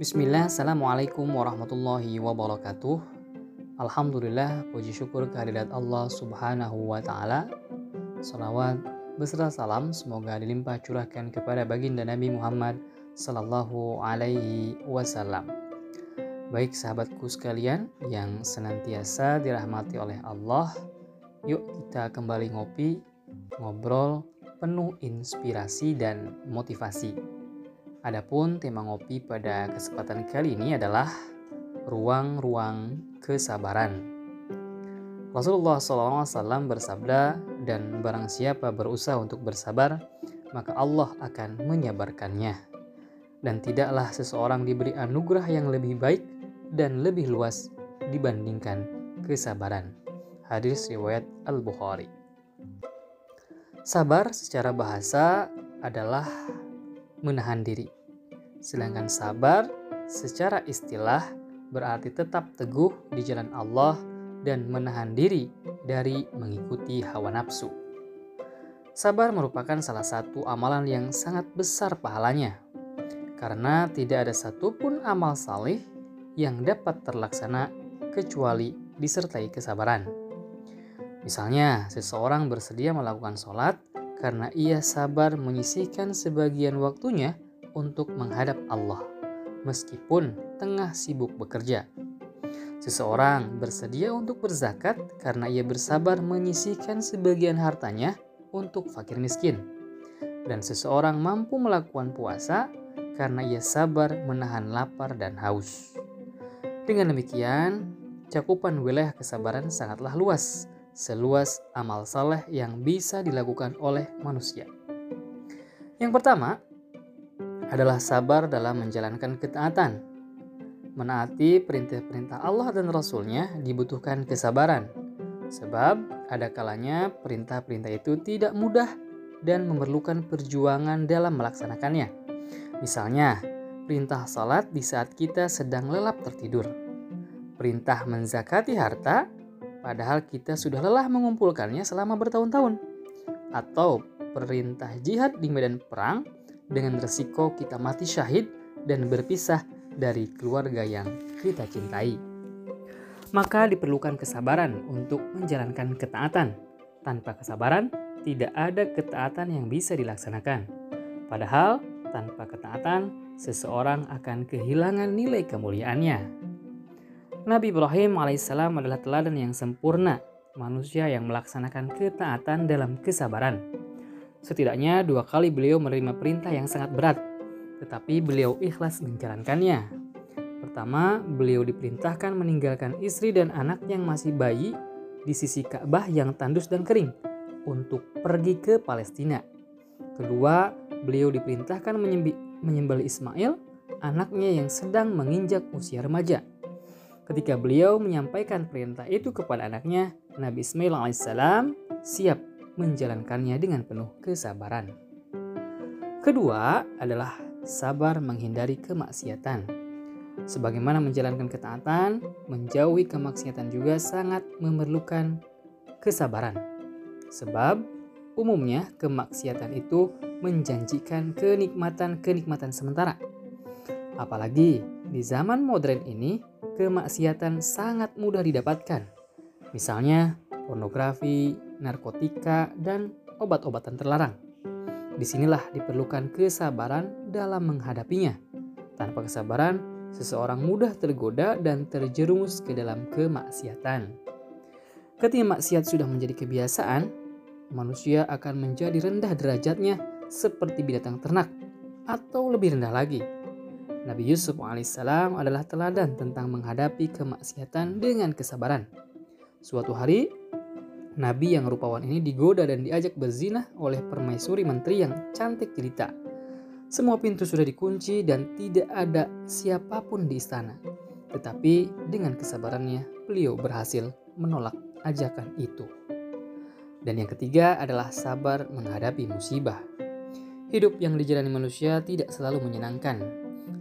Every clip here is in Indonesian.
Bismillah, Assalamualaikum warahmatullahi wabarakatuh. Alhamdulillah, puji syukur kehadirat Allah subhanahu wa ta'ala. Salawat beserta salam semoga dilimpah curahkan kepada baginda Nabi Muhammad sallallahu alaihi wasallam. Baik sahabatku sekalian yang senantiasa dirahmati oleh Allah, yuk kita kembali ngopi, ngobrol penuh inspirasi dan motivasi Adapun tema ngopi pada kesempatan kali ini adalah ruang-ruang kesabaran. Rasulullah SAW bersabda, dan barang siapa berusaha untuk bersabar, maka Allah akan menyabarkannya. Dan tidaklah seseorang diberi anugerah yang lebih baik dan lebih luas dibandingkan kesabaran. Hadis riwayat Al-Bukhari. Sabar secara bahasa adalah menahan diri. Sedangkan sabar secara istilah berarti tetap teguh di jalan Allah dan menahan diri dari mengikuti hawa nafsu. Sabar merupakan salah satu amalan yang sangat besar pahalanya, karena tidak ada satupun amal saleh yang dapat terlaksana kecuali disertai kesabaran. Misalnya, seseorang bersedia melakukan sholat karena ia sabar menyisihkan sebagian waktunya untuk menghadap Allah, meskipun tengah sibuk bekerja. Seseorang bersedia untuk berzakat karena ia bersabar menyisihkan sebagian hartanya untuk fakir miskin. Dan seseorang mampu melakukan puasa karena ia sabar menahan lapar dan haus. Dengan demikian, cakupan wilayah kesabaran sangatlah luas seluas amal saleh yang bisa dilakukan oleh manusia. Yang pertama adalah sabar dalam menjalankan ketaatan. Menaati perintah-perintah Allah dan Rasul-Nya dibutuhkan kesabaran, sebab ada kalanya perintah-perintah itu tidak mudah dan memerlukan perjuangan dalam melaksanakannya. Misalnya, perintah salat di saat kita sedang lelap tertidur. Perintah menzakati harta padahal kita sudah lelah mengumpulkannya selama bertahun-tahun. Atau perintah jihad di medan perang dengan resiko kita mati syahid dan berpisah dari keluarga yang kita cintai. Maka diperlukan kesabaran untuk menjalankan ketaatan. Tanpa kesabaran, tidak ada ketaatan yang bisa dilaksanakan. Padahal, tanpa ketaatan, seseorang akan kehilangan nilai kemuliaannya. Nabi Ibrahim alaihissalam adalah teladan yang sempurna, manusia yang melaksanakan ketaatan dalam kesabaran. Setidaknya dua kali beliau menerima perintah yang sangat berat, tetapi beliau ikhlas menjalankannya. Pertama, beliau diperintahkan meninggalkan istri dan anak yang masih bayi di sisi Ka'bah yang tandus dan kering untuk pergi ke Palestina. Kedua, beliau diperintahkan menyembelih Ismail, anaknya yang sedang menginjak usia remaja. Ketika beliau menyampaikan perintah itu kepada anaknya, Nabi Ismail alaihissalam siap menjalankannya dengan penuh kesabaran. Kedua adalah sabar menghindari kemaksiatan. Sebagaimana menjalankan ketaatan, menjauhi kemaksiatan juga sangat memerlukan kesabaran. Sebab umumnya kemaksiatan itu menjanjikan kenikmatan-kenikmatan sementara. Apalagi di zaman modern ini, kemaksiatan sangat mudah didapatkan. Misalnya pornografi, narkotika, dan obat-obatan terlarang. Di sinilah diperlukan kesabaran dalam menghadapinya. Tanpa kesabaran, seseorang mudah tergoda dan terjerumus ke dalam kemaksiatan. Ketika maksiat sudah menjadi kebiasaan, manusia akan menjadi rendah derajatnya seperti binatang ternak atau lebih rendah lagi Nabi Yusuf alaihissalam adalah teladan tentang menghadapi kemaksiatan dengan kesabaran. Suatu hari, Nabi yang rupawan ini digoda dan diajak berzinah oleh permaisuri menteri yang cantik jelita. Semua pintu sudah dikunci dan tidak ada siapa pun di istana. Tetapi dengan kesabarannya, beliau berhasil menolak ajakan itu. Dan yang ketiga adalah sabar menghadapi musibah. Hidup yang dijalani manusia tidak selalu menyenangkan,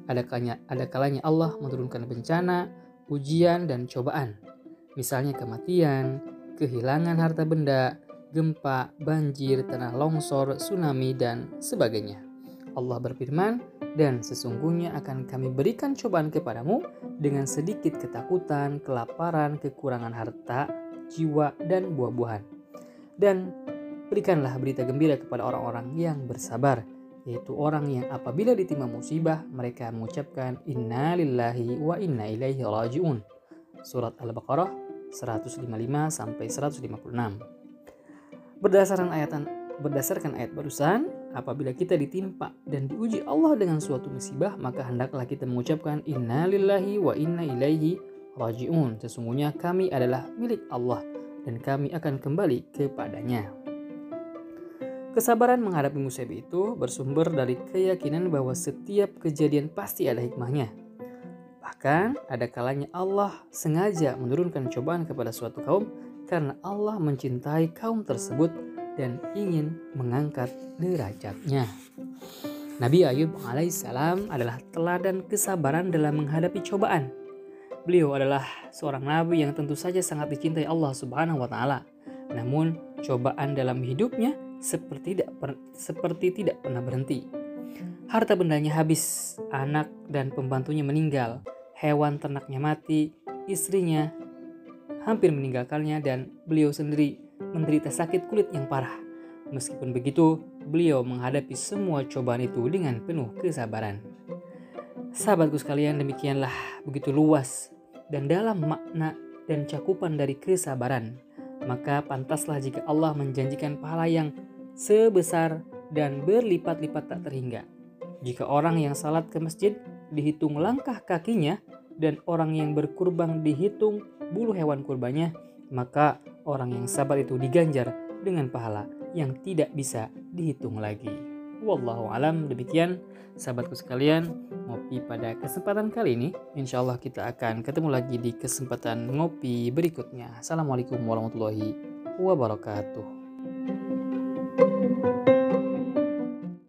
ada kalanya, Allah menurunkan bencana, ujian, dan cobaan. Misalnya kematian, kehilangan harta benda, gempa, banjir, tanah longsor, tsunami, dan sebagainya. Allah berfirman, dan sesungguhnya akan kami berikan cobaan kepadamu dengan sedikit ketakutan, kelaparan, kekurangan harta, jiwa, dan buah-buahan. Dan berikanlah berita gembira kepada orang-orang yang bersabar, yaitu orang yang apabila ditimpa musibah, mereka mengucapkan Inna lillahi wa inna ilaihi raji'un. Surat Al-Baqarah 155 sampai 156. Berdasarkan ayat berdasarkan ayat barusan, apabila kita ditimpa dan diuji Allah dengan suatu musibah, maka hendaklah kita mengucapkan Inna lillahi wa inna ilaihi raji'un. Sesungguhnya kami adalah milik Allah dan kami akan kembali kepadanya. Kesabaran menghadapi musibah itu bersumber dari keyakinan bahwa setiap kejadian pasti ada hikmahnya. Bahkan ada kalanya Allah sengaja menurunkan cobaan kepada suatu kaum karena Allah mencintai kaum tersebut dan ingin mengangkat derajatnya. Nabi Ayub alaihissalam adalah teladan kesabaran dalam menghadapi cobaan. Beliau adalah seorang nabi yang tentu saja sangat dicintai Allah Subhanahu wa taala. Namun, cobaan dalam hidupnya seperti tidak per, seperti tidak pernah berhenti. Harta bendanya habis, anak dan pembantunya meninggal, hewan ternaknya mati, istrinya hampir meninggalkannya dan beliau sendiri menderita sakit kulit yang parah. Meskipun begitu, beliau menghadapi semua cobaan itu dengan penuh kesabaran. Sahabatku sekalian, demikianlah begitu luas dan dalam makna dan cakupan dari kesabaran. Maka pantaslah jika Allah menjanjikan pahala yang sebesar dan berlipat-lipat tak terhingga. Jika orang yang salat ke masjid dihitung langkah kakinya dan orang yang berkurban dihitung bulu hewan kurbannya, maka orang yang sabar itu diganjar dengan pahala yang tidak bisa dihitung lagi. Wallahu alam demikian sahabatku sekalian ngopi pada kesempatan kali ini insya Allah kita akan ketemu lagi di kesempatan ngopi berikutnya Assalamualaikum warahmatullahi wabarakatuh.